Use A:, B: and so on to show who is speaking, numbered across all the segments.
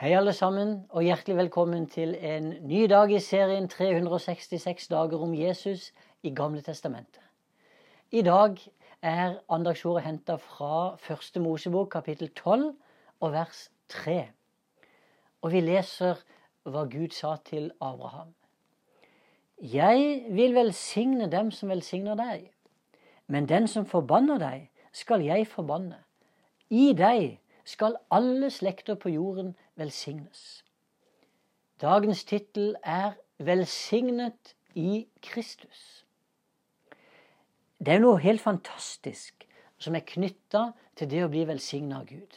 A: Hei, alle sammen, og hjertelig velkommen til en ny dag i serien 366 dager om Jesus i Gamle testamentet. I dag er andagsordet henta fra Første Mosebok, kapittel 12, og vers 3. Og vi leser hva Gud sa til Abraham. Jeg vil velsigne dem som velsigner deg, men den som forbanner deg, skal jeg forbanne. I deg skal alle slekter på jorden velsignes. Dagens tittel er 'Velsignet i Kristus'. Det er noe helt fantastisk som er knytta til det å bli velsigna av Gud.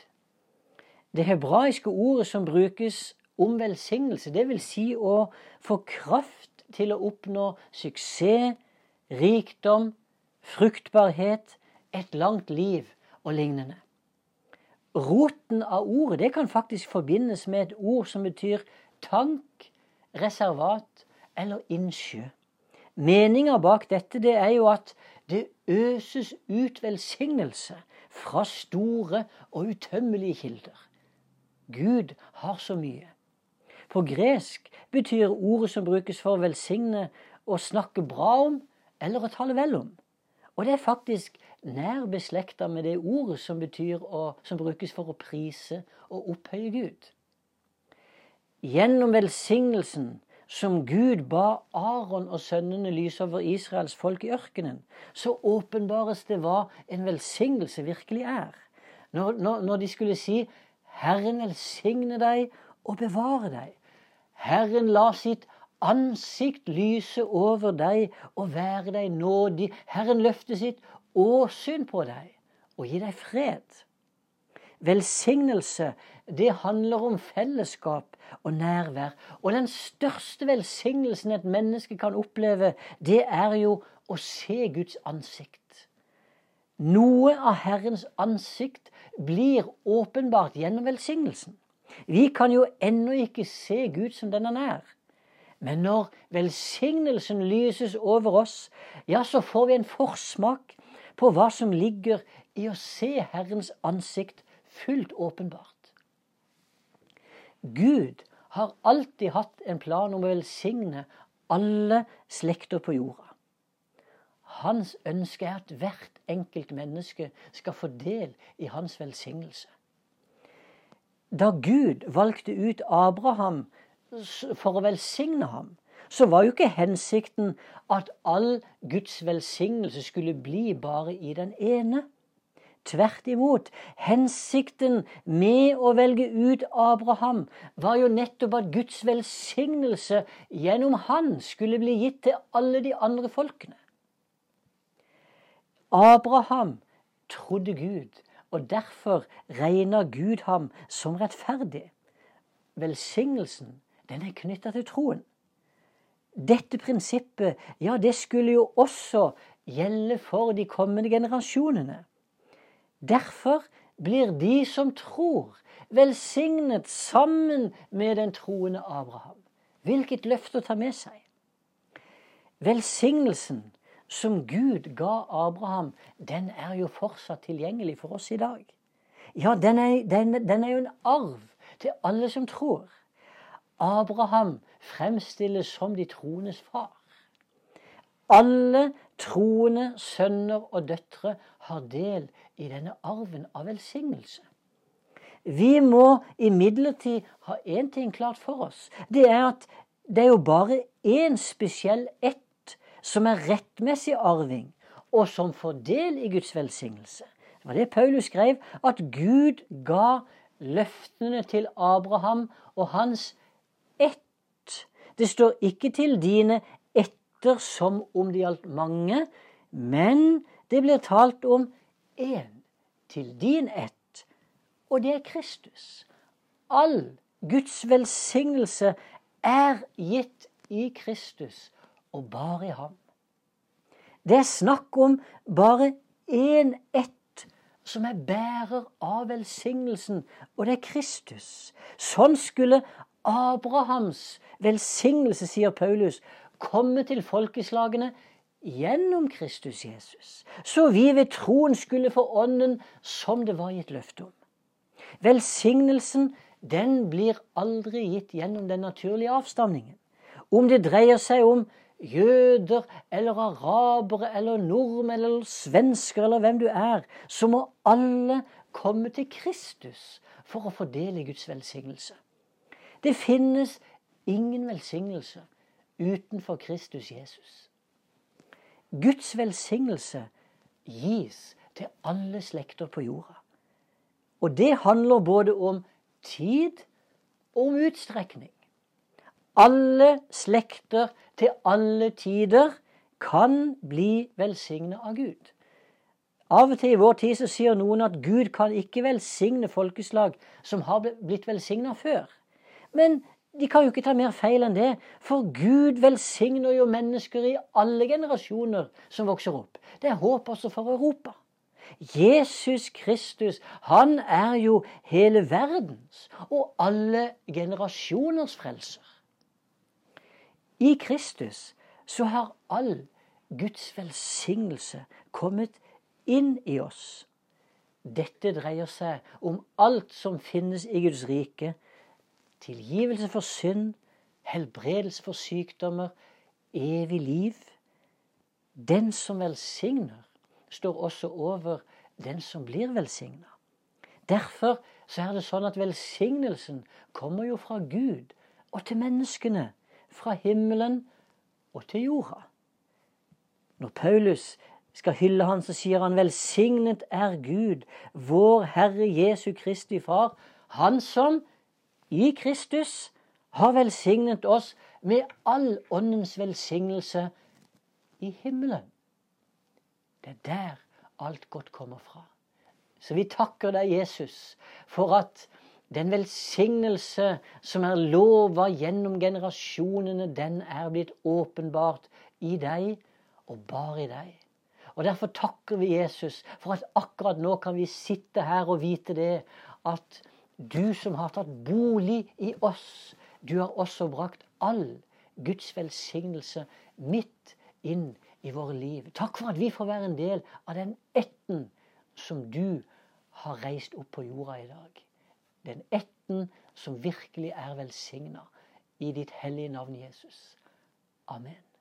A: Det hebraiske ordet som brukes om velsignelse, det vil si å få kraft til å oppnå suksess, rikdom, fruktbarhet, et langt liv og lignende. Roten av ordet det kan faktisk forbindes med et ord som betyr tank, reservat eller innsjø. Meninga bak dette det er jo at det øses ut velsignelse fra store og utømmelige kilder. Gud har så mye. På gresk betyr ordet som brukes for å velsigne, å snakke bra om eller å tale vel om. Og det er faktisk nær beslekta med det ordet som, å, som brukes for å prise og opphøye Gud. Gjennom velsignelsen som Gud ba Aron og sønnene lyse over Israels folk i ørkenen, så åpenbares det hva en velsignelse virkelig er. Når, når, når de skulle si 'Herren velsigne deg og bevare deg'. Herren la sitt ansikt lyse over deg og være deg nådig. Herren løfte sitt åsyn på deg og gi deg fred. Velsignelse, det handler om fellesskap og nærvær. Og den største velsignelsen et menneske kan oppleve, det er jo å se Guds ansikt. Noe av Herrens ansikt blir åpenbart gjennom velsignelsen. Vi kan jo ennå ikke se Gud som den han er. Men når velsignelsen lyses over oss, ja, så får vi en forsmak på hva som ligger i å se Herrens ansikt fullt åpenbart. Gud har alltid hatt en plan om å velsigne alle slekter på jorda. Hans ønske er at hvert enkelt menneske skal få del i hans velsignelse. Da Gud valgte ut Abraham for å velsigne ham, så var jo ikke hensikten at all Guds velsignelse skulle bli bare i den ene. Tvert imot. Hensikten med å velge ut Abraham var jo nettopp at Guds velsignelse gjennom han skulle bli gitt til alle de andre folkene. Abraham trodde Gud, og derfor regna Gud ham som rettferdig. Velsignelsen den er knytta til troen. Dette prinsippet ja, det skulle jo også gjelde for de kommende generasjonene. Derfor blir de som tror, velsignet sammen med den troende Abraham. Hvilket løfte å ta med seg. Velsignelsen som Gud ga Abraham, den er jo fortsatt tilgjengelig for oss i dag. Ja, den er, den, den er jo en arv til alle som tror. Abraham fremstilles som de troendes far. Alle troende sønner og døtre har del i denne arven av velsignelse. Vi må imidlertid ha én ting klart for oss. Det er at det er jo bare én spesiell ett som er rettmessig arving, og som får del i Guds velsignelse. Det var det Paulus skrev, at Gud ga løftene til Abraham og hans ett. Det står ikke til dine etter som om det gjaldt mange, men det blir talt om én til din ett, og det er Kristus. All Guds velsignelse er gitt i Kristus, og bare i ham. Det er snakk om bare én ett som er bærer av velsignelsen, og det er Kristus. Sånn skulle Abrahams velsignelse, sier Paulus, komme til folkeslagene gjennom Kristus Jesus, så vi ved troen skulle få Ånden som det var gitt løfte om. Velsignelsen den blir aldri gitt gjennom den naturlige avstamningen. Om det dreier seg om jøder eller arabere eller nordmenn eller svensker eller hvem du er, så må alle komme til Kristus for å fordele Guds velsignelse. Det finnes ingen velsignelse utenfor Kristus Jesus. Guds velsignelse gis til alle slekter på jorda. Og det handler både om tid og om utstrekning. Alle slekter til alle tider kan bli velsigna av Gud. Av og til i vår tid så sier noen at Gud kan ikke velsigne folkeslag som har blitt velsigna før. Men de kan jo ikke ta mer feil enn det, for Gud velsigner jo mennesker i alle generasjoner som vokser opp. Det er håp også for Europa. Jesus Kristus, han er jo hele verdens og alle generasjoners frelser. I Kristus så har all Guds velsignelse kommet inn i oss. Dette dreier seg om alt som finnes i Guds rike, tilgivelse for synd, helbredelse for sykdommer, evig liv. Den som velsigner, står også over den som blir velsigna. Derfor så er det sånn at velsignelsen kommer jo fra Gud og til menneskene. Fra himmelen og til jorda. Når Paulus skal hylle han, så sier han velsignet er Gud, vår Herre Jesu Kristi Far, Han som i Kristus har velsignet oss med all åndens velsignelse i himmelen. Det er der alt godt kommer fra. Så vi takker deg, Jesus, for at den velsignelse som er lova gjennom generasjonene, den er blitt åpenbart i deg og bare i deg. Og Derfor takker vi Jesus for at akkurat nå kan vi sitte her og vite det at du som har tatt bolig i oss, du har også brakt all Guds velsignelse midt inn i våre liv. Takk for at vi får være en del av den ætten som du har reist opp på jorda i dag. Den ætten som virkelig er velsigna i ditt hellige navn, Jesus. Amen.